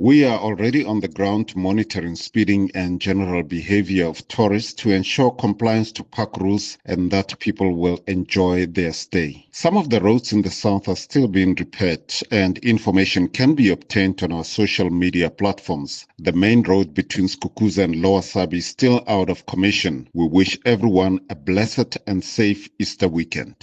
We are already on the ground monitoring speeding and general behavior of tourists to ensure compliance to park rules and that people will enjoy their stay. Some of the roads in the south are still being repaired and information can be obtained on our social media platforms. The main road between Skukuza and Lower Sabi is still out of commission. We wish everyone a blessed and safe Easter weekend.